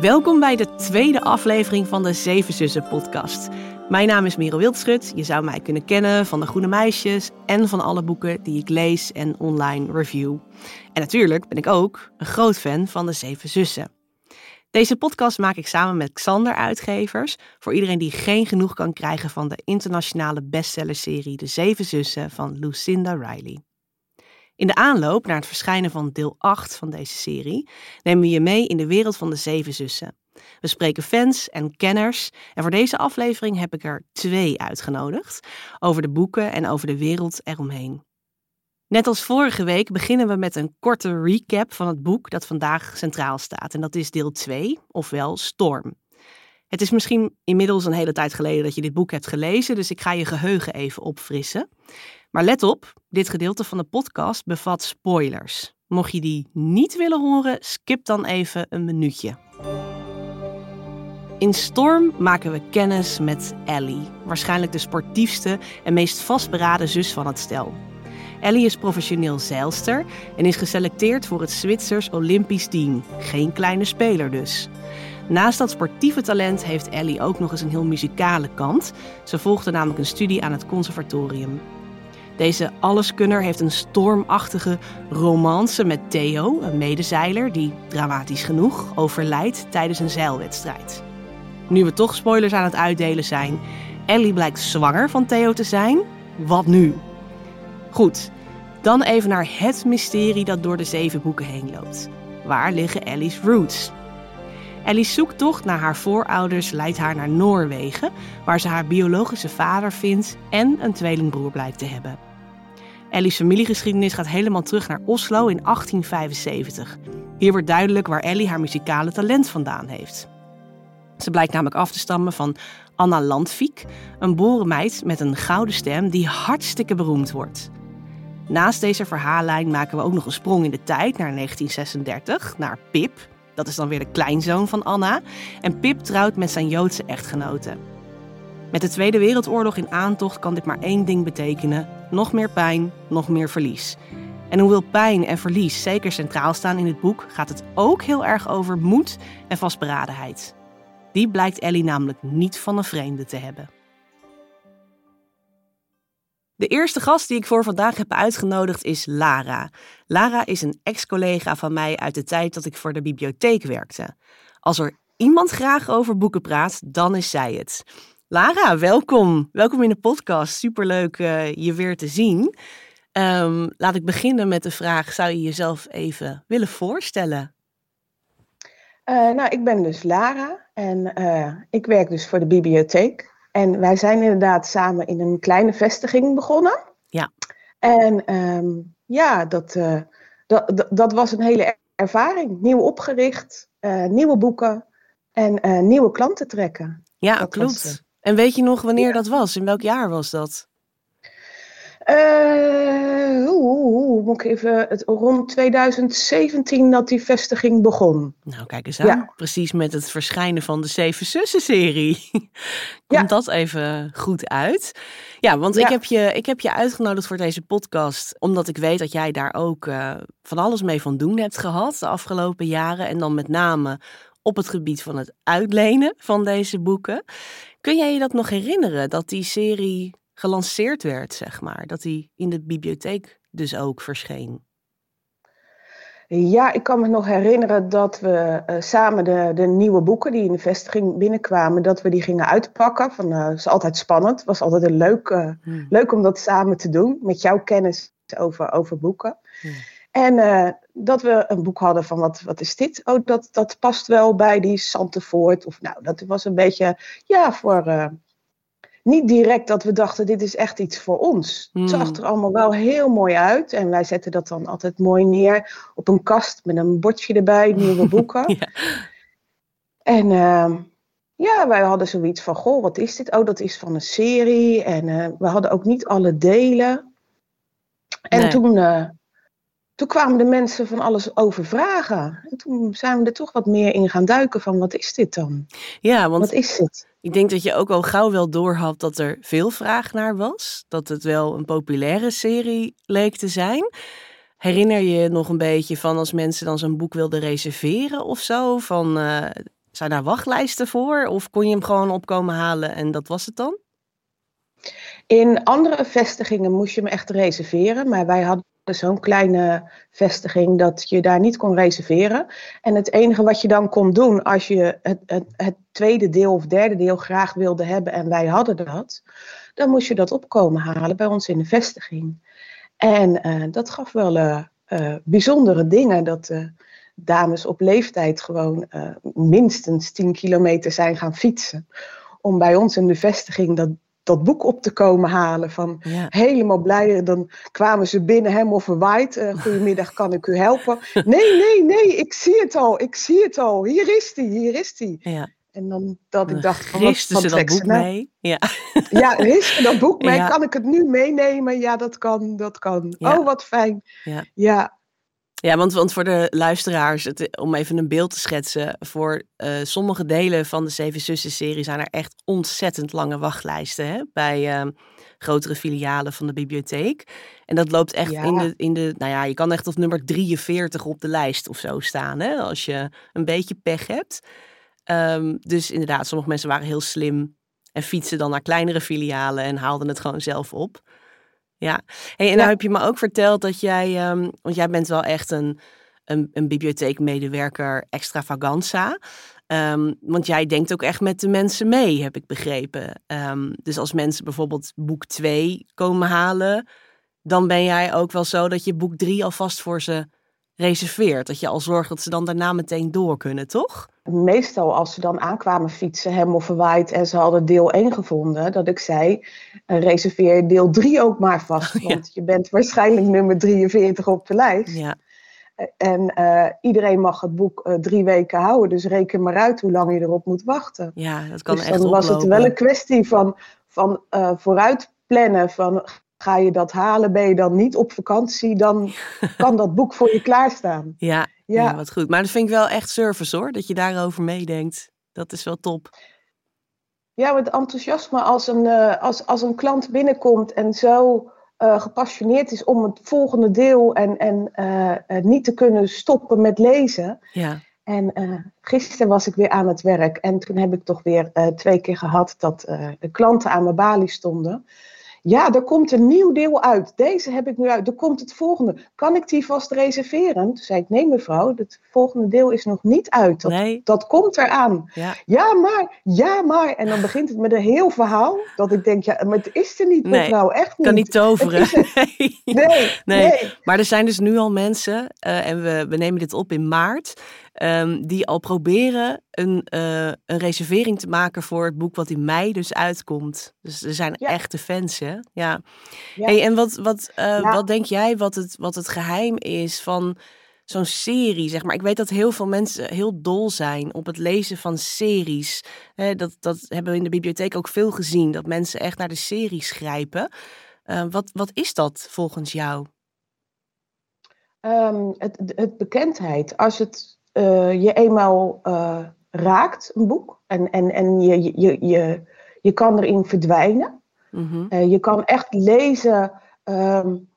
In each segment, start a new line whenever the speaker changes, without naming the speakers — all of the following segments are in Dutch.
Welkom bij de tweede aflevering van de Zeven Zussen podcast. Mijn naam is Merel Wildschut. Je zou mij kunnen kennen van de Groene Meisjes en van alle boeken die ik lees en online review. En natuurlijk ben ik ook een groot fan van de Zeven Zussen. Deze podcast maak ik samen met Xander Uitgevers voor iedereen die geen genoeg kan krijgen van de internationale bestsellerserie De Zeven Zussen van Lucinda Riley. In de aanloop naar het verschijnen van deel 8 van deze serie nemen we je mee in de wereld van de Zeven Zussen. We spreken fans en kenners en voor deze aflevering heb ik er twee uitgenodigd over de boeken en over de wereld eromheen. Net als vorige week beginnen we met een korte recap van het boek dat vandaag centraal staat. En dat is deel 2, ofwel Storm. Het is misschien inmiddels een hele tijd geleden dat je dit boek hebt gelezen, dus ik ga je geheugen even opfrissen. Maar let op, dit gedeelte van de podcast bevat spoilers. Mocht je die niet willen horen, skip dan even een minuutje. In Storm maken we kennis met Ellie, waarschijnlijk de sportiefste en meest vastberaden zus van het stel. Ellie is professioneel zeilster en is geselecteerd voor het Zwitsers Olympisch team. Geen kleine speler dus. Naast dat sportieve talent heeft Ellie ook nog eens een heel muzikale kant. Ze volgde namelijk een studie aan het conservatorium. Deze alleskunner heeft een stormachtige romance met Theo, een medezeiler die, dramatisch genoeg, overlijdt tijdens een zeilwedstrijd. Nu we toch spoilers aan het uitdelen zijn, Ellie blijkt zwanger van Theo te zijn. Wat nu? Goed, dan even naar het mysterie dat door de zeven boeken heen loopt. Waar liggen Ellie's roots? Ellie's zoektocht naar haar voorouders leidt haar naar Noorwegen, waar ze haar biologische vader vindt en een tweelingbroer blijkt te hebben. Ellie's familiegeschiedenis gaat helemaal terug naar Oslo in 1875. Hier wordt duidelijk waar Ellie haar muzikale talent vandaan heeft. Ze blijkt namelijk af te stammen van Anna Landvik, een boerenmeid met een gouden stem die hartstikke beroemd wordt. Naast deze verhaallijn maken we ook nog een sprong in de tijd naar 1936, naar Pip. Dat is dan weer de kleinzoon van Anna. En Pip trouwt met zijn Joodse echtgenote. Met de Tweede Wereldoorlog in aantocht kan dit maar één ding betekenen: nog meer pijn, nog meer verlies. En hoewel pijn en verlies zeker centraal staan in het boek, gaat het ook heel erg over moed en vastberadenheid. Die blijkt Ellie namelijk niet van een vreemde te hebben. De eerste gast die ik voor vandaag heb uitgenodigd is Lara. Lara is een ex-collega van mij uit de tijd dat ik voor de bibliotheek werkte. Als er iemand graag over boeken praat, dan is zij het. Lara, welkom. Welkom in de podcast. Superleuk uh, je weer te zien. Um, laat ik beginnen met de vraag: zou je jezelf even willen voorstellen?
Uh, nou, ik ben dus Lara en uh, ik werk dus voor de bibliotheek. En wij zijn inderdaad samen in een kleine vestiging begonnen.
Ja.
En um, ja, dat, dat, dat was een hele ervaring. Nieuw opgericht, nieuwe boeken en nieuwe klanten trekken.
Ja, dat klopt. En weet je nog wanneer ja. dat was? In welk jaar was dat?
Uh, oe, moet ik even, het, rond 2017 dat die vestiging begon.
Nou, kijk eens aan. Ja. Precies met het verschijnen van de Zeven Zussen-serie. Komt ja. dat even goed uit? Ja, want Ik, heb je, ik heb je uitgenodigd voor deze podcast, omdat ik weet dat jij daar ook uh, van alles mee van doen hebt gehad de afgelopen jaren. En dan met name op het gebied van het uitlenen van deze boeken. Kun jij je dat nog herinneren, dat die serie gelanceerd werd, zeg maar? Dat die in de bibliotheek dus ook verscheen?
Ja, ik kan me nog herinneren dat we uh, samen de, de nieuwe boeken die in de vestiging binnenkwamen, dat we die gingen uitpakken. Van, uh, is altijd spannend. Het was altijd een leuk, uh, hmm. leuk om dat samen te doen, met jouw kennis over, over boeken. Hmm. En dat we een boek hadden van wat, wat is dit? Oh, dat, dat past wel bij die Santevoort. Of nou, dat was een beetje, ja, voor... Uh, niet direct dat we dachten, dit is echt iets voor ons. Mm. Het zag er allemaal wel heel mooi uit. En wij zetten dat dan altijd mooi neer op een kast met een bordje erbij, nieuwe boeken. ja. En uh, ja, wij hadden zoiets van, goh, wat is dit? Oh, dat is van een serie. En uh, we hadden ook niet alle delen. En nee. toen toen kwamen de mensen van alles over vragen. En toen zijn we er toch wat meer in gaan duiken van wat is dit dan?
Ja, want
wat is het?
Ik denk dat je ook al gauw wel doorhad dat er veel vraag naar was. Dat het wel een populaire serie leek te zijn. Herinner je je nog een beetje van als mensen dan zo'n boek wilden reserveren of zo? Van uh, zijn daar wachtlijsten voor? Of kon je hem gewoon opkomen halen en dat was het dan?
In andere vestigingen moest je hem echt reserveren, maar wij hadden zo'n kleine vestiging dat je daar niet kon reserveren. En het enige wat je dan kon doen als je het, het, tweede deel of derde deel graag wilde hebben en wij hadden dat, dan moest je dat opkomen halen bij ons in de vestiging. En uh, dat gaf wel uh, uh, bijzondere dingen. Dat dames op leeftijd gewoon minstens 10 kilometer zijn gaan fietsen. Om bij ons in de vestiging dat, dat boek op te komen halen. Van ja. helemaal blij. Dan kwamen ze binnen, helemaal verwaaid. Uh, goedemiddag, kan ik u helpen? Nee, nee, nee, ik zie het al, ik zie het al. Hier is die, hier is die. Ja. En dan dat ik dacht van,
wat, wat
ze
dat boek nou? mee? Ja,
ja risten dat boek mee? Ja. Kan ik het nu meenemen? Ja, dat kan, dat kan. Oh, wat fijn. Ja, ja.
Want, want voor de luisteraars, het, om even een beeld te schetsen. Voor uh, sommige delen van de Zeven Zussen-serie zijn er echt ontzettend lange wachtlijsten. Hè? Bij uh, grotere filialen van de bibliotheek. En dat loopt echt ja. in, de, in de. Nou ja, je kan echt op nummer 43 op de lijst of zo staan. Hè? Als je een beetje pech hebt. Um, dus inderdaad, sommige mensen waren heel slim. En fietsen dan naar kleinere filialen en haalden het gewoon zelf op. Ja, hey, en ja. nou heb je me ook verteld dat jij, um, want jij bent wel echt een, een, een bibliotheekmedewerker extravaganza. Um, want jij denkt ook echt met de mensen mee, heb ik begrepen. Um, dus als mensen bijvoorbeeld boek 2 komen halen, dan ben jij ook wel zo dat je boek 3 alvast voor ze reserveert. Dat je al zorgt dat ze dan daarna meteen door kunnen, toch?
Meestal als ze dan aankwamen fietsen, helemaal verwaaid en ze hadden deel 1 gevonden, dat ik zei, uh, reserveer deel 3 ook maar vast. Oh, ja. Want je bent waarschijnlijk nummer 43 op de lijst. Ja. En uh, iedereen mag het boek uh, drie weken houden, dus reken maar uit hoe lang je erop moet wachten.
Ja, dat kan
dus
echt
dan was het wel een kwestie van, van vooruit plannen, van ga je dat halen, ben je dan niet op vakantie, dan kan dat boek voor je klaarstaan.
Ja, ja. ja, wat goed. Maar dat vind ik wel echt service hoor, dat je daarover meedenkt. Dat is wel top.
Ja, het enthousiasme als een, uh, als, als een klant binnenkomt en zo uh, gepassioneerd is om het volgende deel en, en uh, niet te kunnen stoppen met lezen.
Ja.
En gisteren was ik weer aan het werk en toen heb ik toch weer twee keer gehad dat de klanten aan mijn balie stonden. Ja, er komt een nieuw deel uit. Deze heb ik nu uit. Er komt het volgende. Kan ik die vast reserveren? Toen zei ik, nee mevrouw, het volgende deel is nog niet uit. Dat,
nee.
dat komt eraan.
Ja.
ja, maar, ja, maar. En dan begint het met een heel verhaal. Dat ik denk, ja, maar het is er niet mevrouw, echt niet.
Kan niet toveren.
Nee. Nee, nee. nee.
Maar er zijn dus nu al mensen, uh, en we, we nemen dit op in maart, um, die al proberen een, uh, een reservering te maken voor het boek wat in mei dus uitkomt. Dus er zijn
Ja.
echte fans, hè? Ja.
Ja.
Hey, en wat, wat, uh,
Ja.
wat denk jij wat het, wat het geheim is van zo'n serie, zeg maar? Ik weet dat heel veel mensen heel dol zijn op het lezen van series. Dat, dat hebben we in de bibliotheek ook veel gezien, dat mensen echt naar de series grijpen. Uh, wat, wat is dat volgens jou?
Um, het, het bekendheid. Als het uh, je eenmaal uh, raakt, een boek, en, en, en je, je, je, je kan erin verdwijnen.
Mm -hmm.
uh, je kan echt lezen um,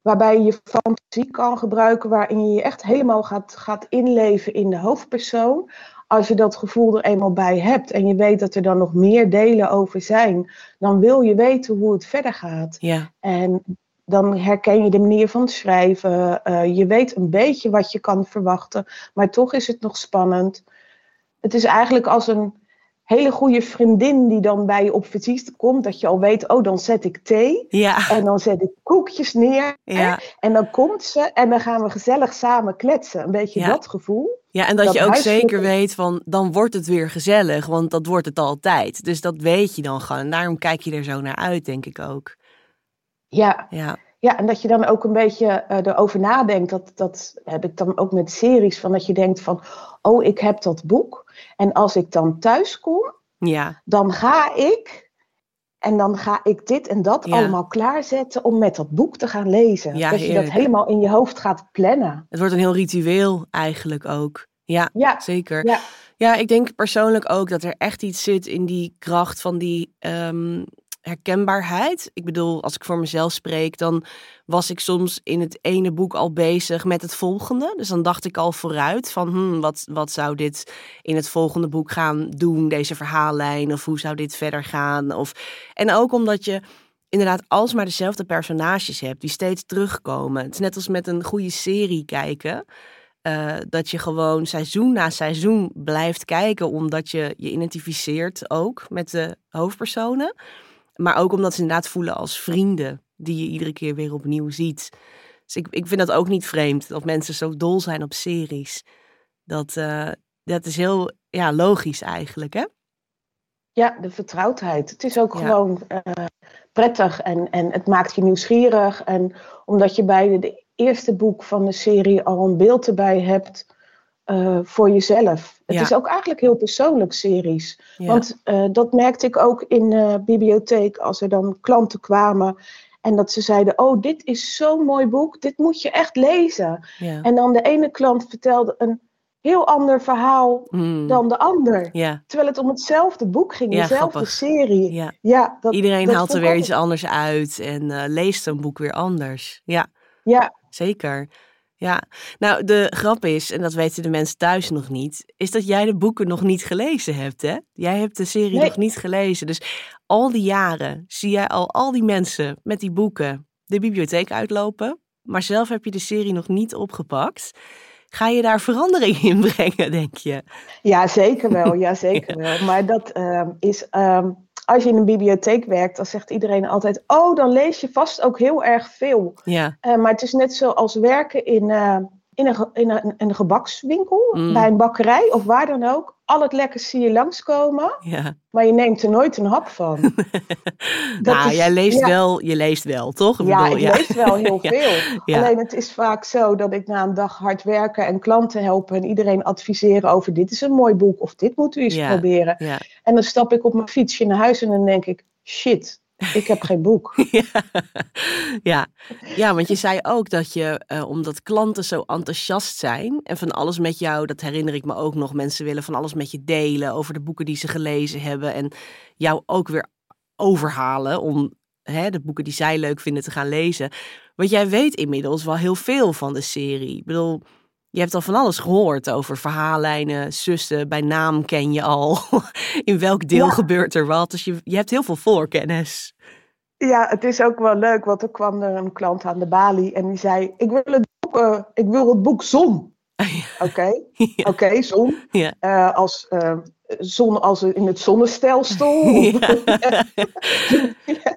waarbij je je fantasie kan gebruiken, waarin je je echt helemaal gaat, gaat inleven in de hoofdpersoon. Als je dat gevoel er eenmaal bij hebt en je weet dat er dan nog meer delen over zijn, dan wil je weten hoe het verder gaat.
Ja.
En dan herken je de manier van schrijven. Uh, je weet een beetje wat je kan verwachten, maar toch is het nog spannend. Het is eigenlijk als een hele goede vriendin die dan bij je op visite komt, dat je al weet, oh, dan zet ik thee
ja.
en dan zet ik koekjes neer
ja.
en dan komt ze en dan gaan we gezellig samen kletsen. Een beetje
ja.
dat gevoel.
Ja, en dat, dat je ook zeker weet van, dan wordt het weer gezellig, want dat wordt het altijd. Dus dat weet je dan gewoon. En daarom kijk je er zo naar uit, denk ik ook.
Ja.
Ja.
Ja, en dat je dan ook een beetje uh, erover nadenkt. Dat, dat heb ik dan ook met series. Van dat je denkt van, oh, ik heb dat boek. En als ik dan thuis kom,
ja.
dan ga ik... En dan ga ik dit en dat
Ja.
allemaal klaarzetten om met dat boek te gaan lezen.
Ja,
dat je dat helemaal in je hoofd gaat plannen.
Het wordt een heel ritueel eigenlijk ook. Ja,
Ja,
zeker.
ja,
Ja, ik denk persoonlijk ook dat er echt iets zit in die kracht van die, ehm, herkenbaarheid. Ik bedoel, als ik voor mezelf spreek, dan was ik soms in het ene boek al bezig met het volgende. Dus dan dacht ik al vooruit van, hmm, wat, wat zou dit in het volgende boek gaan doen, deze verhaallijn, of hoe zou dit verder gaan? Of... En ook omdat je inderdaad alsmaar dezelfde personages hebt die steeds terugkomen. Het is net als met een goede serie kijken. Uh, dat je gewoon seizoen na seizoen blijft kijken, omdat je je identificeert ook met de hoofdpersonen. Maar ook omdat ze inderdaad voelen als vrienden die je iedere keer weer opnieuw ziet. Dus ik, ik vind dat ook niet vreemd dat mensen zo dol zijn op series. Dat, uh, dat is heel ja, logisch eigenlijk, hè?
Ja, de vertrouwdheid. Het is ook gewoon uh, prettig en, en het maakt je nieuwsgierig. En omdat je bij de eerste boek van de serie al een beeld erbij hebt uh, voor jezelf. Het is ook eigenlijk heel persoonlijk series. Want uh, dat merkte ik ook in de bibliotheek als er dan klanten kwamen. En dat ze zeiden, oh, dit is zo'n mooi boek, dit moet je echt lezen. Ja. En dan de ene klant vertelde een heel ander verhaal hmm. dan de ander. Terwijl het om hetzelfde boek ging, dezelfde serie.
Ja. dat, Iedereen haalt er weer iets anders uit en uh, leest een boek weer anders. Ja,
ja.
zeker. Ja, nou de grap is, en dat weten de mensen thuis nog niet, is dat jij de boeken nog niet gelezen hebt, hè? Jij hebt de serie nog niet gelezen. Dus al die jaren zie jij al al die mensen met die boeken de bibliotheek uitlopen, maar zelf heb je de serie nog niet opgepakt. Ga je daar verandering in brengen, denk je?
Ja, zeker wel. Ja, zeker wel. Maar dat uh, is ehm, als je in een bibliotheek werkt, dan zegt iedereen altijd: Oh, dan lees je vast ook heel erg veel.
Ja.
Uh, maar het is net zoals werken in, uh, in, een, in, een, een gebakswinkel, mm. bij een bakkerij of waar dan ook al het lekkers zie je langskomen,
ja.
maar je neemt er nooit een hap van.
nou, jij leest wel, je leest wel, toch?
Ik ja, bedoel, ik ja. lees wel heel veel. Alleen het is vaak zo dat ik na een dag hard werken en klanten helpen en iedereen adviseren over dit is een mooi boek of dit moet u eens proberen. En dan stap ik op mijn fietsje naar huis en dan denk ik, shit, ik heb geen boek.
ja. ja, want je zei ook dat je, uh, omdat klanten zo enthousiast zijn en van alles met jou, dat herinner ik me ook nog, mensen willen van alles met je delen over de boeken die ze gelezen hebben en jou ook weer overhalen om hè, de boeken die zij leuk vinden te gaan lezen. Want jij weet inmiddels wel heel veel van de serie. Ik bedoel, je hebt al van alles gehoord over verhaallijnen, zussen, bij naam ken je al. In welk deel gebeurt er wat? Dus je, je hebt heel veel voorkennis.
Ja, het is ook wel leuk, want er kwam er een klant aan de balie en die zei: Ik wil het boek, uh, ik wil het boek Zon. Oké, oké, zon.
Ja.
Uh, als, uh, zon als in het zonnestelsel.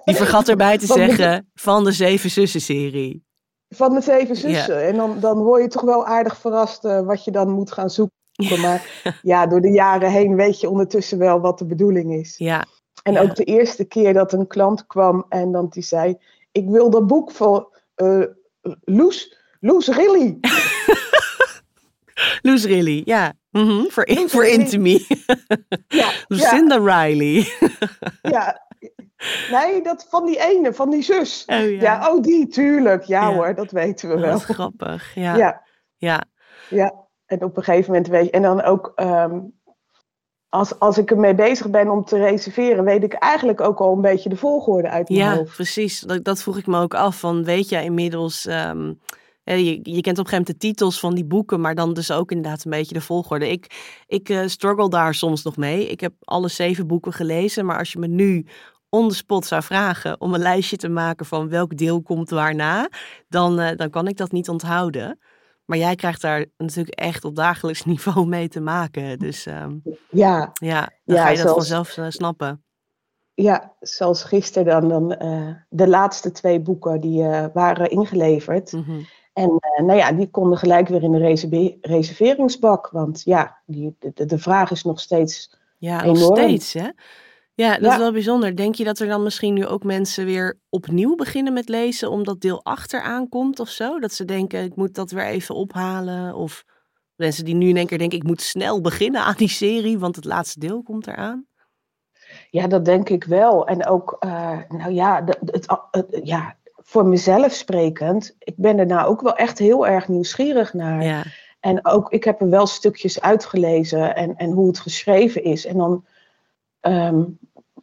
Die vergat erbij te zeggen van de Zeven Zussen-serie.
Van de zeven zussen. En dan, dan word je toch wel aardig verrast uh, wat je dan moet gaan zoeken. Maar ja, door de jaren heen weet je ondertussen wel wat de bedoeling is.
Ja.
En ook de eerste keer dat een klant kwam en dan die zei: Ik wil dat boek voor uh, Loes, Loes Rilly.
Loes Rilly, ja. Mm -hmm. Voor, in, voor Intimie. ja, Lucinda ja. Riley.
ja, Nee, dat van die ene, van die zus. Oh, ja. oh die, tuurlijk. Ja, hoor, dat weten we wel.
grappig, ja.
ja.
Ja.
Ja, en op een gegeven moment weet je... En dan ook, ehm, als, als ik ermee bezig ben om te reserveren... weet ik eigenlijk ook al een beetje de volgorde uit mijn
ja,
hoofd.
Ja, precies. Dat, dat vroeg ik me ook af. Van, weet jij inmiddels... Ehm, je, je, kent op een gegeven moment de titels van die boeken, maar dan dus ook inderdaad een beetje de volgorde. Ik, ik uh, struggle daar soms nog mee. Ik heb alle zeven boeken gelezen, maar als je me nu on the spot zou vragen om een lijstje te maken van welk deel komt waarna, dan, uh, dan kan ik dat niet onthouden. Maar jij krijgt daar natuurlijk echt op dagelijks niveau mee te maken. Dus um,
ja,
ja, dan ja, ga je dat zoals, vanzelf uh, snappen.
Ja, zoals gisteren dan, dan uh, de laatste twee boeken die waren ingeleverd. Mm -hmm. En nou ja, die konden gelijk weer in de reserveringsbak. Want ja, die, de, de vraag is nog steeds
ja,
enorm.
nog steeds hè? Ja, dat is wel bijzonder. Denk je dat er dan misschien nu ook mensen weer opnieuw beginnen met lezen omdat deel achter aankomt of zo? Dat ze denken, ik moet dat weer even ophalen? Of mensen die nu in één keer denken, ik moet snel beginnen aan die serie, want het laatste deel komt eraan?
Ja, dat denk ik wel. En ook, uh, nou ja, het, het, ja, voor mezelf sprekend, ik ben er nou ook wel echt heel erg nieuwsgierig naar.
Ja.
En ook, ik heb er wel stukjes uitgelezen en, en hoe het geschreven is. En dan Um,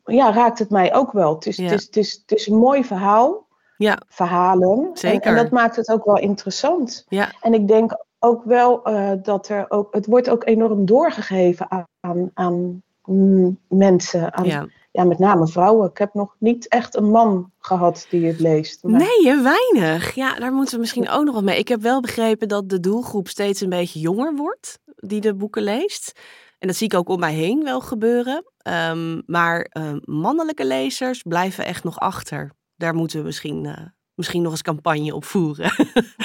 ja, raakt het mij ook wel. Het is, het is, het is, het is een mooi verhaal.
Ja.
Verhalen.
Zeker.
En, en dat maakt het ook wel interessant.
Ja.
En ik denk ook wel uh, dat er ook, het wordt ook enorm doorgegeven aan, aan, aan mm, mensen. Aan, ja. ja. met name vrouwen. Ik heb nog niet echt een man gehad die het leest.
Maar... Nee, weinig. Ja, daar moeten we misschien ook nog wat mee. Ik heb wel begrepen dat de doelgroep steeds een beetje jonger wordt, die de boeken leest. En dat zie ik ook om mij heen wel gebeuren. Um, maar uh, mannelijke lezers blijven echt nog achter. Daar moeten we misschien, uh, misschien nog eens campagne op voeren.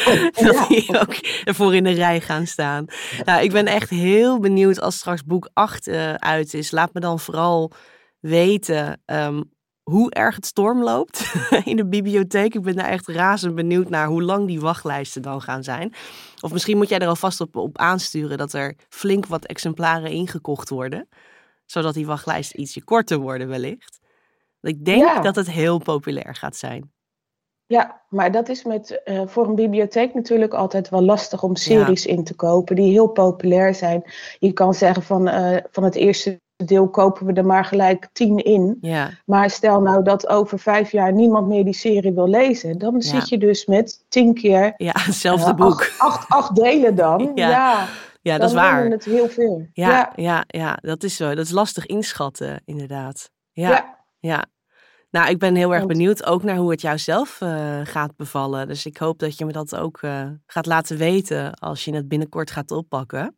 Oh, dat ja. die ook ervoor in de rij gaan staan. Nou, ik ben echt heel benieuwd als straks boek 8 uh, uit is. Laat me dan vooral weten um, hoe erg het storm loopt in de bibliotheek. Ik ben daar echt razend benieuwd naar hoe lang die wachtlijsten dan gaan zijn. Of misschien moet jij er alvast op, op aansturen dat er flink wat exemplaren ingekocht worden. Zodat die wachtlijsten ietsje korter worden wellicht. Ik denk ja. dat het heel populair gaat zijn.
Ja, maar dat is met, uh, voor een bibliotheek natuurlijk altijd wel lastig om series ja. in te kopen die heel populair zijn. Je kan zeggen van, uh, van het eerste deel kopen we er maar gelijk tien in.
Ja.
Maar stel nou dat over vijf jaar niemand meer die serie wil lezen. Dan ja. zit je dus met tien keer...
Ja, hetzelfde uh, boek.
Acht, acht, acht, delen dan. Ja, ja.
ja dat is waar.
het heel veel.
Ja, ja. Ja, dat is zo. Dat is lastig inschatten, inderdaad. Ja, ja. Nou, ik ben heel erg benieuwd ook naar hoe het jou zelf uh, gaat bevallen. Dus ik hoop dat je me dat ook uh, gaat laten weten als je het binnenkort gaat oppakken.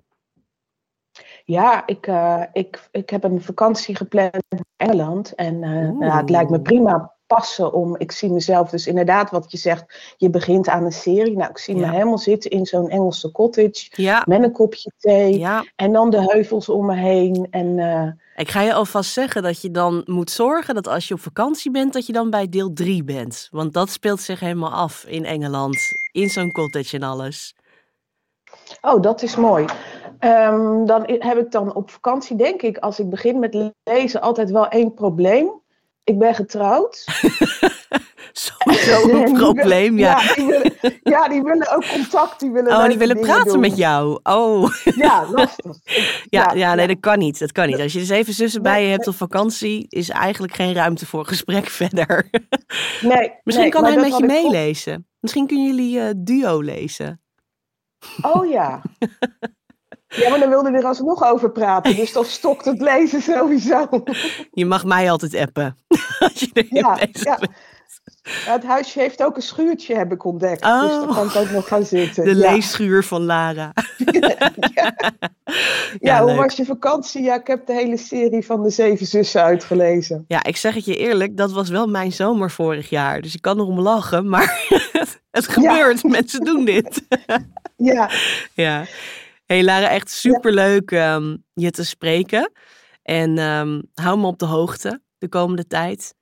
Ja, ik, uh, ik, ik heb een vakantie gepland in Engeland. En nou, het lijkt me prima passen om. Ik zie mezelf dus inderdaad, wat je zegt, je begint aan een serie. Nou, ik zie ja. me helemaal zitten in zo'n Engelse cottage.
Ja.
Met een kopje thee.
Ja.
En dan de heuvels om me heen. En, uh,
ik ga je alvast zeggen dat je dan moet zorgen dat als je op vakantie bent, dat je dan bij deel 3 bent. Want dat speelt zich helemaal af in Engeland. In zo'n cottage en alles.
Oh, dat is mooi. Um, dan heb ik dan op vakantie, denk ik, als ik begin met lezen, altijd wel één probleem. Ik ben getrouwd.
Sowieso een probleem, ja.
Ja die, willen, ja, die willen ook contact. Die willen
oh, die willen praten
doen.
met jou. Oh.
Ja, lastig.
ja, ja, ja, nee, dat kan niet. Dat kan niet. Als je de zeven zussen bij je hebt op vakantie, is eigenlijk geen ruimte voor gesprek verder.
Nee.
Misschien
nee,
kan hij met je meelezen. Misschien kunnen jullie uh, duo lezen.
Oh ja. Ja, maar dan wilde hij er alsnog over praten. Dus dan stokt het lezen sowieso.
Je mag mij altijd appen. Als je er
ja, ja. ja, het huisje heeft ook een schuurtje, heb ik ontdekt. Oh. Dus dan kan ik ook nog gaan zitten.
De ja. leesschuur van Lara.
ja, hoe was je vakantie? Ja, ik heb de hele serie van de Zeven Zussen uitgelezen.
Ja, ik zeg het je eerlijk, dat was wel mijn zomer vorig jaar. Dus ik kan erom lachen, maar het gebeurt. Mensen doen dit.
ja.
Ja. Hey Lara, echt superleuk ja. um, je te spreken. En um, hou me op de hoogte de komende tijd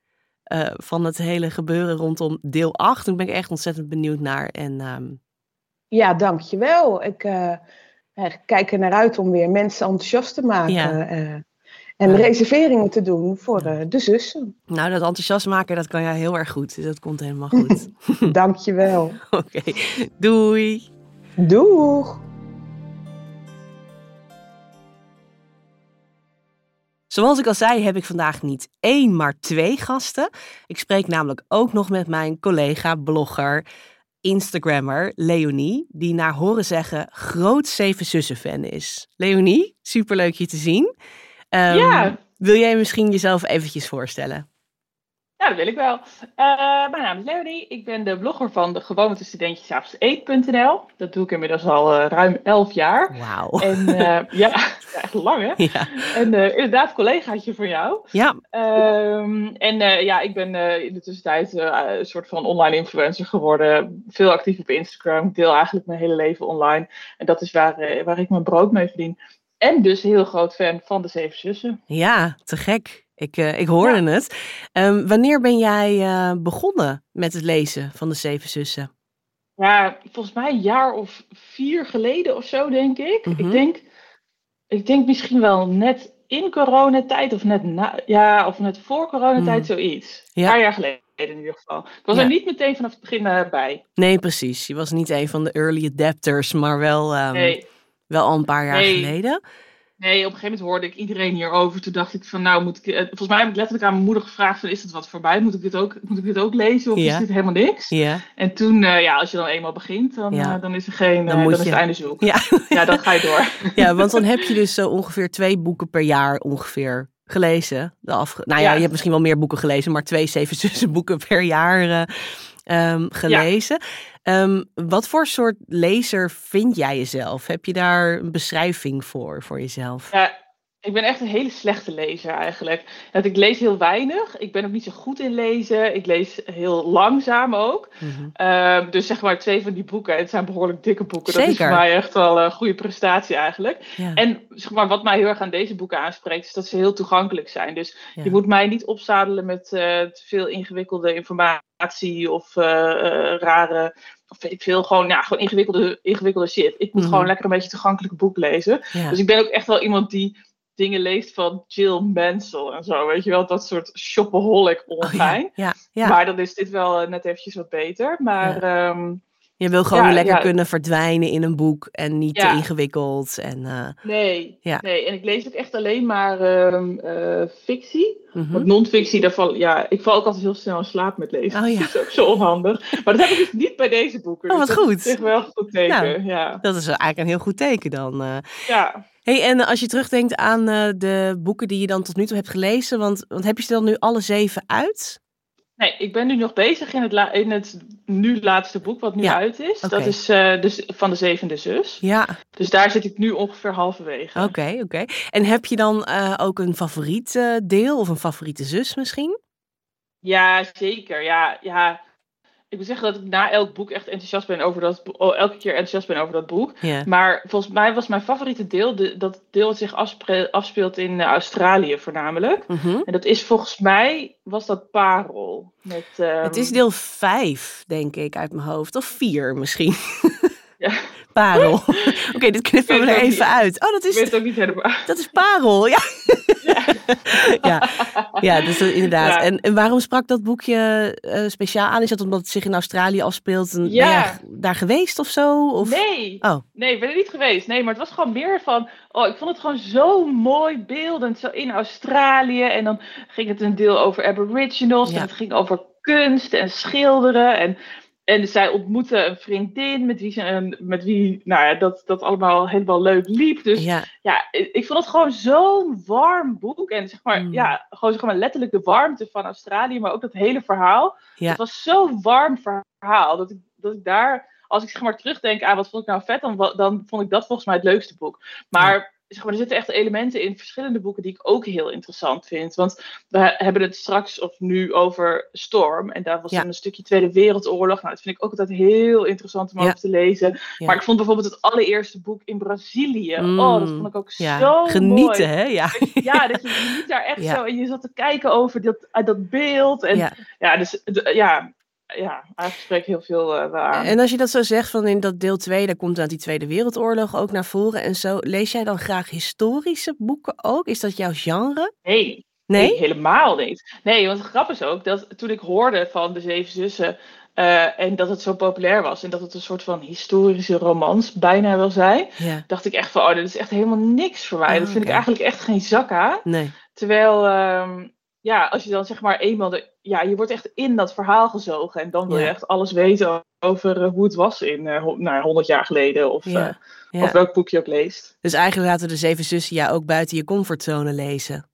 uh, van het hele gebeuren rondom deel 8. Daar ben ik echt ontzettend benieuwd naar. En, um...
Ja, dankjewel. Ik uh, kijk er naar uit om weer mensen enthousiast te maken. Ja. Uh, en reserveringen te doen voor de zussen.
Nou, dat enthousiast maken, dat kan jij heel erg goed. Dus dat komt helemaal goed.
dankjewel.
Oké, okay. doei.
Doeg.
Zoals ik al zei, heb ik vandaag niet één, maar twee gasten. Ik spreek namelijk ook nog met mijn collega, blogger, Instagrammer Leonie, die naar horen zeggen groot Zeven Zussen fan is. Leonie, superleuk je te zien. Um,
ja.
Wil jij misschien jezelf eventjes voorstellen?
Ja, dat wil ik wel. Uh, mijn naam is Leonie. Ik ben de blogger van de gewoonte studentjes eet.nl. Dat doe ik inmiddels al uh, ruim 11 jaar.
Wauw.
En uh, ja, echt lang hè?
Ja.
En inderdaad, collegaatje van jou.
Ja.
Um, en ja, ik ben in de tussentijd een soort van online influencer geworden. Veel actief op Instagram. Ik deel eigenlijk mijn hele leven online. En dat is waar, waar ik mijn brood mee verdien. En dus heel groot fan van de Zeven Zussen.
Ja, te gek. Ik, uh, ik hoorde ja. het. Um, wanneer ben jij uh, begonnen met het lezen van de Zeven Zussen?
Ja, volgens mij een jaar of vier geleden of zo, denk ik. Mm -hmm. ik, denk, ik denk misschien wel net in coronatijd of net, na, ja, of net voor coronatijd, mm. zoiets.
Ja.
Een paar jaar geleden in ieder geval. Ik was
Ja.
er niet meteen vanaf het begin uh, bij.
Nee, precies. Je was niet een van de early adapters, maar wel, um,
Nee.
Wel al een paar jaar
Nee.
geleden.
Nee, op een gegeven moment hoorde ik iedereen hierover. Toen dacht ik van, nou moet ik... eh, Volgens mij heb ik letterlijk aan mijn moeder gevraagd van, is het wat voorbij? Moet ik dit ook, moet ik dit ook lezen of
Ja.
is dit helemaal niks?
Ja.
En toen, eh, ja, als je dan eenmaal begint, dan,
Ja.
eh, dan is er geen...
Dan
is het einde zoek.
Ja.
Ja, dan ga je door.
ja, want dan heb je dus zo ongeveer twee boeken per jaar ongeveer gelezen. De afge- nou ja, je hebt misschien wel meer boeken gelezen, maar twee Zeven Zussen boeken per jaar eh, ehm, gelezen. Ehm, wat voor soort lezer vind jij jezelf? Heb je daar een beschrijving voor, voor jezelf?
Ja, ik ben echt een hele slechte lezer eigenlijk. Want ik lees heel weinig. Ik ben ook niet zo goed in lezen. Ik lees heel langzaam ook.
Mhm.
Ehm, dus zeg maar twee van die boeken. Het zijn behoorlijk dikke boeken. Dat is voor mij echt wel een goede prestatie eigenlijk.
Ja.
En zeg maar, wat mij heel erg aan deze boeken aanspreekt, is dat ze heel toegankelijk zijn. Dus
Ja.
je moet mij niet opzadelen met eh, te veel ingewikkelde informatie of eh, eh, rare, of weet ik veel, gewoon, ja, gewoon ingewikkelde, ingewikkelde shit. Ik moet
Mhm.
gewoon lekker een beetje toegankelijke boek lezen.
Ja.
Dus ik ben ook echt wel iemand die dingen leest van Jill Mansell en zo, weet je wel, dat soort shopaholic
Oh,
ongein.
ja. Ja. ja.
Maar dan is dit wel eh, net eventjes wat beter. Maar ehm,
Je wil gewoon
Ja,
lekker
ja.
kunnen verdwijnen in een boek en niet te ingewikkeld. En, eh,
nee,
Ja.
nee, en ik lees ook echt alleen maar ehm, eh, fictie.
mhm.
Want non-fictie, ja, ik val ook altijd heel snel in slaap met lezen.
Oh ja.
Dat is ook zo onhandig. Maar dat heb ik dus niet bij deze boeken.
Oh,
dus
wat
dat
goed.
is echt wel een goed teken.
Nou.
Ja.
Dat is eigenlijk een heel goed teken dan.
ja.
Hey, en als je terugdenkt aan eh, de boeken die je dan tot nu toe hebt gelezen, want, want heb je ze dan nu alle zeven uit?
Nee, ik ben nu nog bezig in het, la- in het nu laatste boek, wat nu
Ja,
uit is. Dat is eh, dus van de zevende zus.
Ja,
Dus daar zit ik nu ongeveer halverwege.
oké, oké. En heb je dan eh, ook een favoriet deel of een favoriete zus misschien?
Ja, zeker. Ja, ja. Ik moet zeggen dat ik na elk boek echt enthousiast ben over dat oh, elke keer enthousiast ben over dat boek. Maar volgens mij was mijn favoriete deel de, dat deel dat zich afspeelt in eh, Australië voornamelijk.
Mhm.
En dat is volgens mij, was dat Parel. Met, ehm,
Het is deel vijf, denk ik, uit mijn hoofd. Of vier misschien.
Ja.
Parel. Oké, dit knippen we er even uit. Oh, dat
Ik
is,
weet het ook niet helemaal.
dat is Parel, ja. ja. ja, dus inderdaad.
Ja.
En, en waarom sprak dat boekje eh, speciaal aan? Is dat omdat het zich in Australië afspeelt? En, ben
Ja.
daar geweest of zo? Of?
Nee,
Oh,
nee, ik ben er niet geweest. Nee, maar het was gewoon meer van. Oh, ik vond het gewoon zo mooi beeldend. Zo in Australië. En dan ging het een deel over Aboriginals.
Ja.
En het ging over kunst en schilderen. En, en zij ontmoette een vriendin met wie, ze, met wie nou ja, dat, dat allemaal helemaal leuk liep. Dus
ja.
ja, ik vond het gewoon zo'n warm boek. En zeg maar,
Mm.
ja, gewoon zeg maar letterlijk de warmte van Australië, maar ook dat hele verhaal.
Ja.
Het was zo'n warm verhaal dat ik, dat ik daar, als ik zeg maar terugdenk aan wat vond ik nou vet, dan, dan vond ik dat volgens mij het leukste boek. Maar. Zeg maar, er zitten echt elementen in verschillende boeken die ik ook heel interessant vind. Want we hebben het straks of nu over Storm. En daar was
Ja.
een stukje Tweede Wereldoorlog. Nou, dat vind ik ook altijd heel interessant om
Ja.
over te lezen.
Ja.
Maar ik vond bijvoorbeeld het allereerste boek in Brazilië. Oh, dat
Mm.
vond ik ook zo
Genieten,
mooi.
hè? Ja.
Ja, dat je, liep daar echt zo en je zat te kijken over dat, uit dat beeld. En ja, dus ja, ja, eigenlijk spreekt heel veel wel aan.
En als je dat zo zegt, van in dat deel 2, daar komt dan die Tweede Wereldoorlog ook naar voren en zo. Lees jij dan graag historische boeken ook? Is dat jouw genre?
Nee,
Nee?
nee, helemaal niet. Nee, want het grap is ook dat toen ik hoorde van de Zeven Zussen eh, en dat het zo populair was en dat het een soort van historische romans bijna wil zijn,
Ja.
dacht ik echt van, oh, dit is echt helemaal niks voor mij.
Oh,
dat vind
oké.
ik eigenlijk echt geen zak aan.
Nee.
Terwijl, ehm, ja, als je dan zeg maar eenmaal, de, ja, je wordt echt in dat verhaal gezogen en dan wil je
Ja.
echt alles weten over eh, hoe het was in, ho- nou, 100 jaar geleden of,
Ja.
eh,
Ja.
of welk boek je ook leest.
Dus eigenlijk laten de Zeven Zussen jou ook buiten je comfortzone lezen.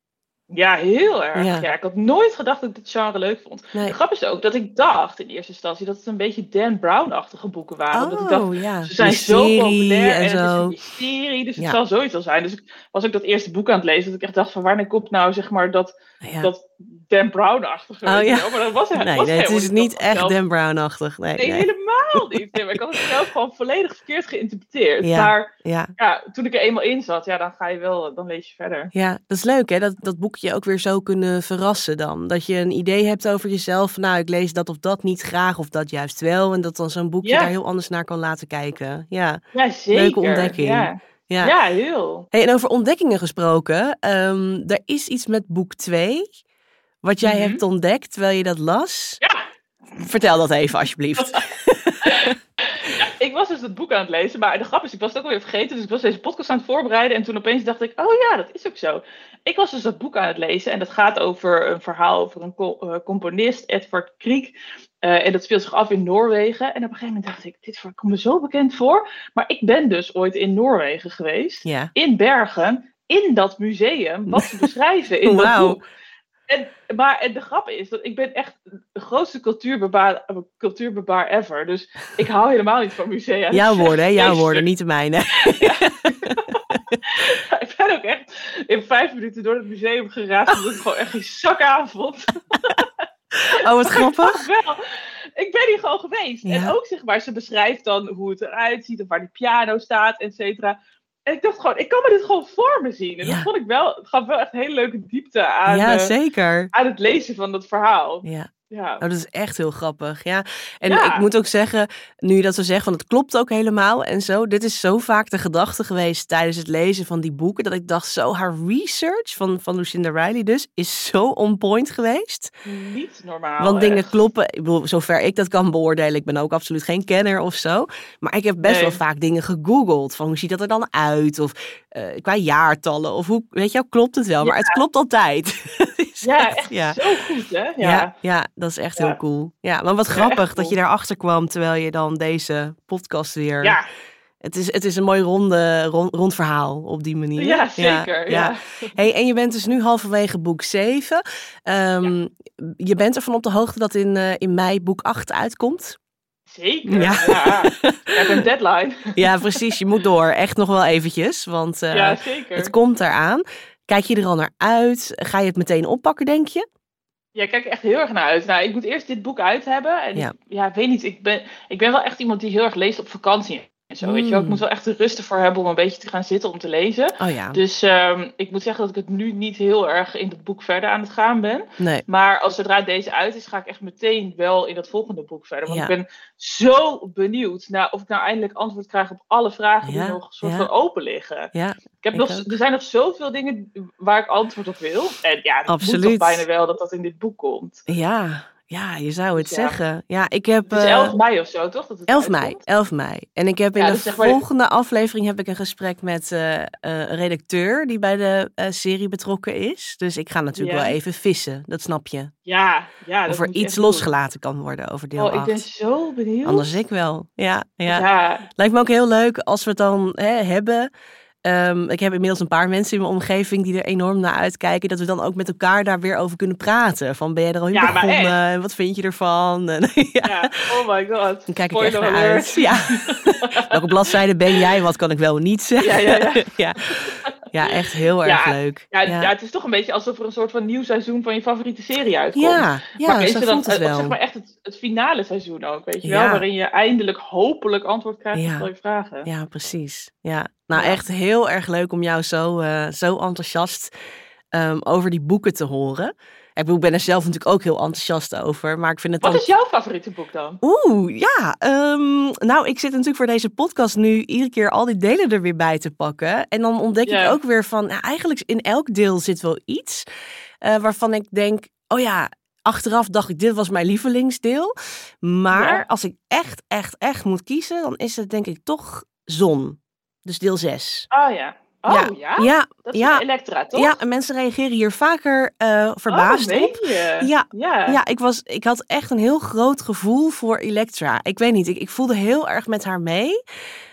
Ja, heel erg.
Ja.
Ja. ik had nooit gedacht dat ik dit genre leuk vond.
Nee.
De grap is ook dat ik dacht in eerste instantie dat het een beetje Dan Brown-achtige boeken waren. Omdat ik dacht,
Oh, ja.
ze zijn zo populair en,
en
het is
zo.
een mysterie, dus het zal zoiets wel zijn. Dus ik was ook dat eerste boek aan het lezen dat ik echt dacht van wanneer komt nou zeg maar dat,
Ja.
dat Dan Brown-achtige.
Oh, ja.
Maar dat was,
Nee,
was
nee, het is niet echt Dan Brown-achtig. Nee,
Nee,
nee.
Niet. Nee, maar ik had het zelf gewoon volledig verkeerd geïnterpreteerd.
Ja.
Maar
Ja.
ja, toen ik er eenmaal in zat, ja, dan ga je wel, dan lees je verder.
ja, dat is leuk hè, dat, dat boekje ook weer zo kunnen verrassen dan. Dat je een idee hebt over jezelf, van, nou ik lees dat of dat niet graag of dat juist wel. En dat dan zo'n boekje
Ja.
daar heel anders naar kan laten kijken. Ja,
Ja, zeker.
Leuke ontdekking.
Ja,
ja.
heel.
Hey, en over ontdekkingen gesproken, ehm, er is iets met boek 2, wat jij
Mhm.
hebt ontdekt terwijl je dat las.
Ja.
Vertel dat even alsjeblieft.
ik was dus het boek aan het lezen, maar de grap is, ik was het ook alweer vergeten. Dus ik was deze podcast aan het voorbereiden en toen opeens dacht ik, oh ja, dat is ook zo. Ik was dus dat boek aan het lezen en dat gaat over een verhaal over een uh, componist, Edvard Grieg. Uh, en dat speelt zich af in Noorwegen. En op een gegeven moment dacht ik, dit komt me zo bekend voor. Maar ik ben dus ooit in Noorwegen geweest,
Ja.
in Bergen, in dat museum, wat ze beschrijven in dat
Wauw.
boek. En, maar en de grap is dat ik ben echt de grootste cultuurbebaar, cultuurbebaar ever. Dus ik hou helemaal niet van musea.
Jouw woorden, hè? Jouw woorden, niet de mijne.
ik ben ook echt in vijf minuten door het museum geraasd. Omdat ik gewoon echt geen zak aan vond.
Oh, wat grappig.
Wel. Ik ben hier gewoon geweest.
Ja.
En ook zeg maar, ze beschrijft dan hoe het eruit ziet. Of waar die piano staat, et cetera. En ik dacht gewoon, ik kan me dit gewoon voor me zien. En
Ja.
dat vond ik wel, het gaf wel echt een hele leuke diepte aan,
Ja,
eh,
zeker.
aan het lezen van dat verhaal.
Ja.
Ja.
Oh, dat is echt heel grappig. Ja. En
Ja.
ik moet ook zeggen, nu je dat zo zegt, van het klopt ook helemaal en zo. Dit is zo vaak de gedachte geweest tijdens het lezen van die boeken. Dat ik dacht, zo, haar research van, van Lucinda Riley dus, is zo on point geweest.
Niet normaal.
Want dingen
echt.
kloppen, ik bedoel, zover ik dat kan beoordelen. Ik ben ook absoluut geen kenner of zo. Maar ik heb best
Nee.
wel vaak dingen gegoogeld. Van hoe ziet dat er dan uit? Of eh, qua jaartallen. Of hoe, weet je wel, klopt het wel? Maar het klopt altijd.
Ja, echt
ja.
zo goed, hè? Ja.
Ja, ja, dat is echt
Ja.
heel cool. Ja, maar wat grappig dat je daarachter kwam terwijl je dan deze podcast weer.
Ja,
Het, is, het is een mooi ronde, rond, rond verhaal op die manier.
ja, zeker. Ja.
Hey, en je bent dus nu halverwege boek 7. Ehm, Je bent ervan op de hoogte dat in, eh, in mei boek 8 uitkomt.
Zeker.
Ja.
Ja. Ik heb een deadline.
Ja, precies. Je moet door. Echt nog wel eventjes. Want eh,
ja, zeker.
het komt eraan. Kijk je er al naar uit? Ga je het meteen oppakken, denk je?
Ja, ik kijk er echt heel erg naar uit. Nou, ik moet eerst dit boek uit hebben. En
Ja.
ik, ja, weet niet. Ik ben, ik ben wel echt iemand die heel erg leest op vakantie. Zo, weet je wel. Ik
Mm.
moet wel echt de rust ervoor hebben om een beetje te gaan zitten om te lezen.
Oh ja.
Dus ehm, ik moet zeggen dat ik het nu niet heel erg in het boek verder aan het gaan ben.
Nee.
Maar als zodra deze uit is, ga ik echt meteen wel in dat volgende boek verder. Want
Ja.
ik ben zo benieuwd naar of ik nou eindelijk antwoord krijg op alle vragen
Ja,
die nog soort van open liggen.
Ja,
Ik heb
Ik
nog,
ook.
er zijn nog zoveel dingen waar ik antwoord op wil. En ja, het moet toch bijna wel dat dat in dit boek komt.
ja. Ja, je zou het
Dus
zeggen. Ja, ik heb...
Het is
eh,
11 mei of zo, toch? Dat het
11 mei,
uitkomt?
11 mei. En ik heb in
Ja,
de
dus maar-
volgende aflevering heb ik een gesprek met eh, eh, een redacteur die bij de serie betrokken is. Dus ik ga natuurlijk
Ja.
wel even vissen, dat snap je.
Ja, ja. dat
of er iets
doen.
losgelaten kan worden over deel
Oh,
8.
ik ben zo benieuwd.
Anders ik wel. Ja, ja.
Ja,
Lijkt me ook heel leuk als we het dan hè, hebben. Ehm, ik heb inmiddels een paar mensen in mijn omgeving die er enorm naar uitkijken. Dat we dan ook met elkaar daar weer over kunnen praten. Van ben je er al in
Ja,
begonnen? En wat vind je ervan? En, ja.
ja. Oh my god.
Dan kijk ik echt naar
alert.
uit. Ja. Welke bladzijde ben jij? Wat kan ik wel niet zeggen?
Ja, ja, ja.
ja. Echt heel erg
Ja,
leuk.
Ja,
ja.
ja, het is toch een beetje alsof er een soort van nieuw seizoen van je favoriete serie uitkomt.
ja, ja,
maar is
zo
dan
voelt het wel.
zeg maar echt het, het finale seizoen ook, weet je wel? Waarin je eindelijk hopelijk antwoord krijgt op al je vragen.
Ja, precies. Ja. Nou, echt heel erg leuk om jou zo, eh, zo enthousiast ehm, over die boeken te horen. Ik bedoel, ik ben er zelf natuurlijk ook heel enthousiast over. Maar ik vind het
Wat
dan
is jouw favoriete boek dan?
Oeh, ja. ehm, nou, ik zit natuurlijk voor deze podcast nu iedere keer al die delen er weer bij te pakken. En dan ontdek ik ook weer van, nou, eigenlijk in elk deel zit wel iets eh, waarvan ik denk, oh ja, achteraf dacht ik, dit was mijn lievelingsdeel. Maar
Ja.
als ik echt, echt, echt moet kiezen, dan is het denk ik toch zon. Dus deel 6.
Oh ja. Oh ja?
ja,
Dat is
ja.
Elektra, toch?
ja, en mensen reageren hier vaker eh, verbaasd
oh,
op.
meen je?
Ja,
Ja.
ja, ik, was, ik had echt een heel groot gevoel voor Elektra. Ik weet niet, ik, ik voelde heel erg met haar mee.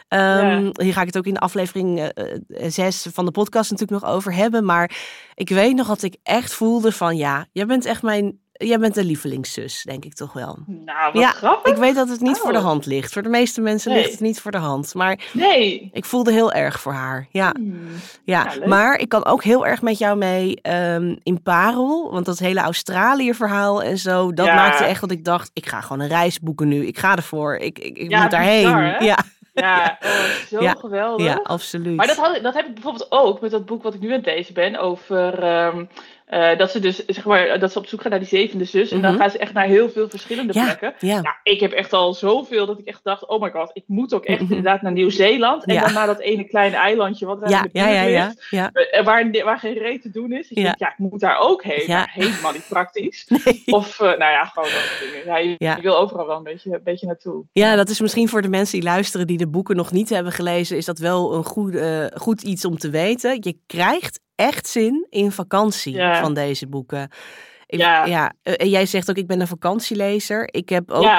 Ehm, Hier ga ik het ook in de aflevering eh, eh, zes van de podcast natuurlijk nog over hebben. Maar ik weet nog dat ik echt voelde van ja, jij bent echt mijn, jij bent de lievelingszus, denk ik toch wel.
Nou, wat
Ja,
grappig.
Ik weet dat het niet voor de
Oh.
hand ligt. Voor de meeste mensen
Nee.
ligt het niet voor de hand. Maar
Nee.
ik voelde heel erg voor haar. Ja.
Hmm.
Ja,
Ja, leuk.
maar ik kan ook heel erg met jou mee ehm, in Parel. Want dat hele Australië-verhaal en zo, dat
Ja.
maakte echt dat ik dacht, ik ga gewoon een reis boeken nu. Ik ga ervoor. Ik, ik, ik
Ja,
moet daarheen.
bizar,
ja,
Ja, oh, zo
Ja.
geweldig.
ja, absoluut.
Maar dat, had, dat heb ik bijvoorbeeld ook met dat boek wat ik nu aan het lezen ben over, ehm, Uh, dat ze dus, zeg maar, dat ze op zoek gaan naar die zevende zus. En dan mhm. gaan ze echt naar heel veel verschillende plekken. Ja. Nou, ik heb echt al zoveel dat ik echt dacht, oh my god, ik moet ook echt mhm. inderdaad naar Nieuw-Zeeland. En dan naar dat ene kleine eilandje wat daar ja, in de ja, ja, is. Waar, waar geen reet te doen is. Ik denk, ja, ik moet daar ook heen. Maar helemaal niet praktisch. Of, uh, nou ja, gewoon dat dingen. Ja, je, wil overal wel een beetje, een beetje naartoe.
Ja, dat is misschien voor de mensen die luisteren die de boeken nog niet hebben gelezen, is dat wel een goed, uh, goed iets om te weten. Je krijgt echt zin in vakantie van deze boeken. ja. ja. Eh, en jij zegt ook, ik ben een vakantielezer. Ik heb ook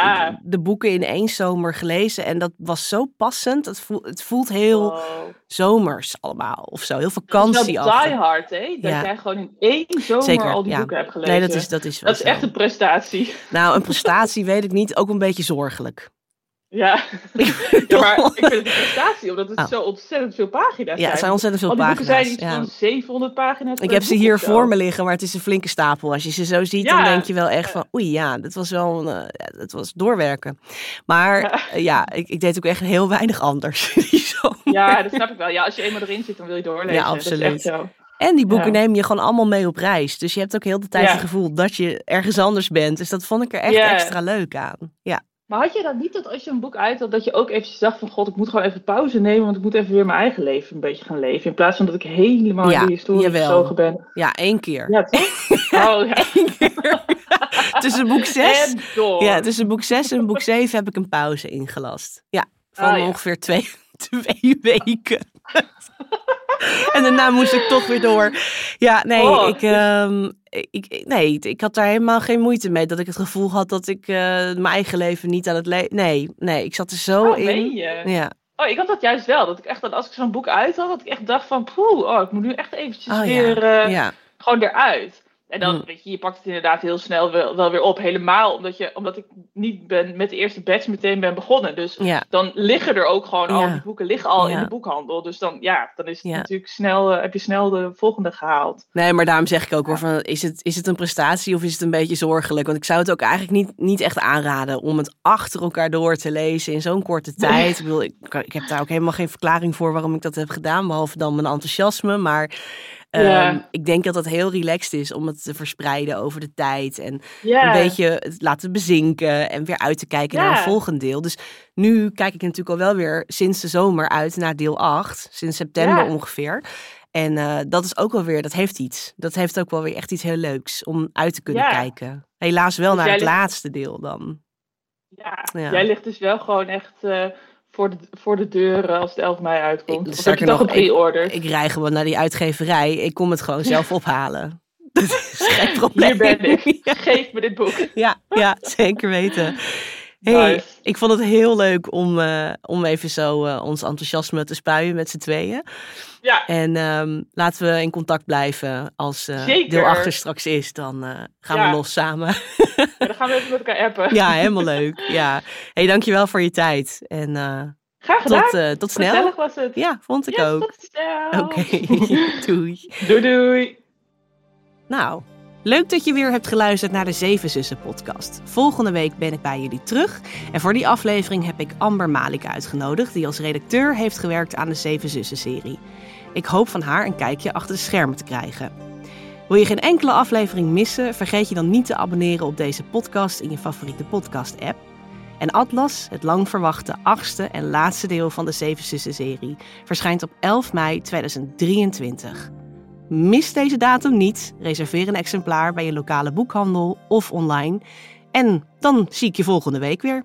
de boeken in één zomer gelezen. En dat was zo passend. Het voelt, het voelt heel zomers allemaal. Of zo, heel vakantie.
Dat is die hard, hè? Dat jij gewoon in één zomer al die boeken hebt gelezen.
Nee, dat is, dat is,
dat is echt een prestatie.
Nou, een prestatie weet ik niet. Ook een beetje zorgelijk.
Ja. ja, maar ik vind het een prestatie, omdat het oh. zo ontzettend veel pagina's zijn.
Ja, het zijn ontzettend veel pagina's.
Die zijn iets ja. van 700 pagina's.
Ik heb ze hier voor me liggen, maar het is een flinke stapel. Als je ze zo ziet, dan denk je wel echt van, oei ja, dat was wel een, uh, dat was doorwerken. Maar ja, uh, ja ik, ik, deed ook echt heel weinig anders.
ja, dat snap ik wel. Ja, als je eenmaal erin zit, dan wil je doorlezen. Ja, absoluut.
En die boeken neem je gewoon allemaal mee op reis. Dus je hebt ook heel de tijd het gevoel dat je ergens anders bent. Dus dat vond ik er echt extra leuk aan. Ja.
Maar had je dan niet dat als je een boek uit had, dat je ook eventjes dacht van god, ik moet gewoon even pauze nemen, want ik moet even weer mijn eigen leven een beetje gaan leven. In plaats van dat ik helemaal in de historie gezogen ben.
Ja, één keer.
Ja, toch? Oh, ja.
keer. tussen boek 6 ja, tussen boek 6 en boek 7 heb ik een pauze ingelast. Ja, van oh, ongeveer twee, twee weken. En daarna moest ik toch weer door. Ja, nee, oh, ik, um, ik, nee, ik had daar helemaal geen moeite mee. Dat ik het gevoel had dat ik uh, mijn eigen leven niet aan het leven. Nee, nee, ik zat er zo
oh,
in.
Je? Ja. Oh, ik had dat juist wel. Dat ik echt, dat als ik zo'n boek uit had, dat ik echt dacht van, poeh, oh, ik moet nu echt eventjes oh, weer uh, ja. gewoon eruit. En dan, mm. weet je, je pakt het inderdaad heel snel wel, wel, weer op. Helemaal omdat, je, omdat ik niet ben, met de eerste batch meteen ben begonnen. Dus dan liggen er ook gewoon al die boeken liggen al in de boekhandel. Dus dan, ja, dan is het natuurlijk snel, uh, heb je snel de volgende gehaald.
Nee, maar daarom zeg ik ook wel van, is het, is het een prestatie of is het een beetje zorgelijk? Want ik zou het ook eigenlijk niet, niet echt aanraden om het achter elkaar door te lezen in zo'n korte tijd. Ik, bedoel, ik, ik heb daar ook helemaal geen verklaring voor waarom ik dat heb gedaan. Behalve dan mijn enthousiasme. Maar Ehm, ik denk dat het heel relaxed is om het te verspreiden over de tijd. En een beetje het laten bezinken en weer uit te kijken naar een volgend deel. Dus nu kijk ik natuurlijk al wel weer sinds de zomer uit naar deel 8. Sinds september ongeveer. En uh, dat is ook wel weer, dat heeft iets. Dat heeft ook wel weer echt iets heel leuks om uit te kunnen kijken. Helaas wel dus naar het laatste deel dan.
Ja, jij ligt dus wel gewoon echt... Uh voor de, voor de deur als het 11 mei uitkomt. Ik, of heb je nog een pre-order?
Ik, ik rij gewoon naar die uitgeverij. Ik kom het gewoon zelf ophalen. Dat is geen probleem.
Hier ben ik. Geef me dit boek.
Ja, ja zeker weten. Hey, Ik vond het heel leuk om, uh, om even zo uh, ons enthousiasme te spuien met z'n tweeën.
Ja.
En um, laten we in contact blijven als uh, deel achter straks is. Dan gaan ja. we los samen.
ja, dan gaan we even met elkaar appen.
ja, helemaal leuk. Ja. Hey, dankjewel voor je tijd. En
Graag
gedaan. Tot, tot snel.
Gezellig was het.
Ja, vond ik ook.
Tot snel.
Oké, okay. doei.
Doei doei.
Nou, Leuk dat je weer hebt geluisterd naar de Zeven Zussen podcast. Volgende week ben ik bij jullie terug. En voor die aflevering heb ik Amber Malik uitgenodigd, die als redacteur heeft gewerkt aan de Zeven Zussen serie. Ik hoop van haar een kijkje achter de schermen te krijgen. Wil je geen enkele aflevering missen? Vergeet je dan niet te abonneren op deze podcast in je favoriete podcast-app. En Atlas, het lang verwachte achtste en laatste deel van de Zeven Zussen serie, verschijnt op 11 mei 2023. Mis deze datum niet. Reserveer een exemplaar bij je lokale boekhandel of online. En dan zie ik je volgende week weer.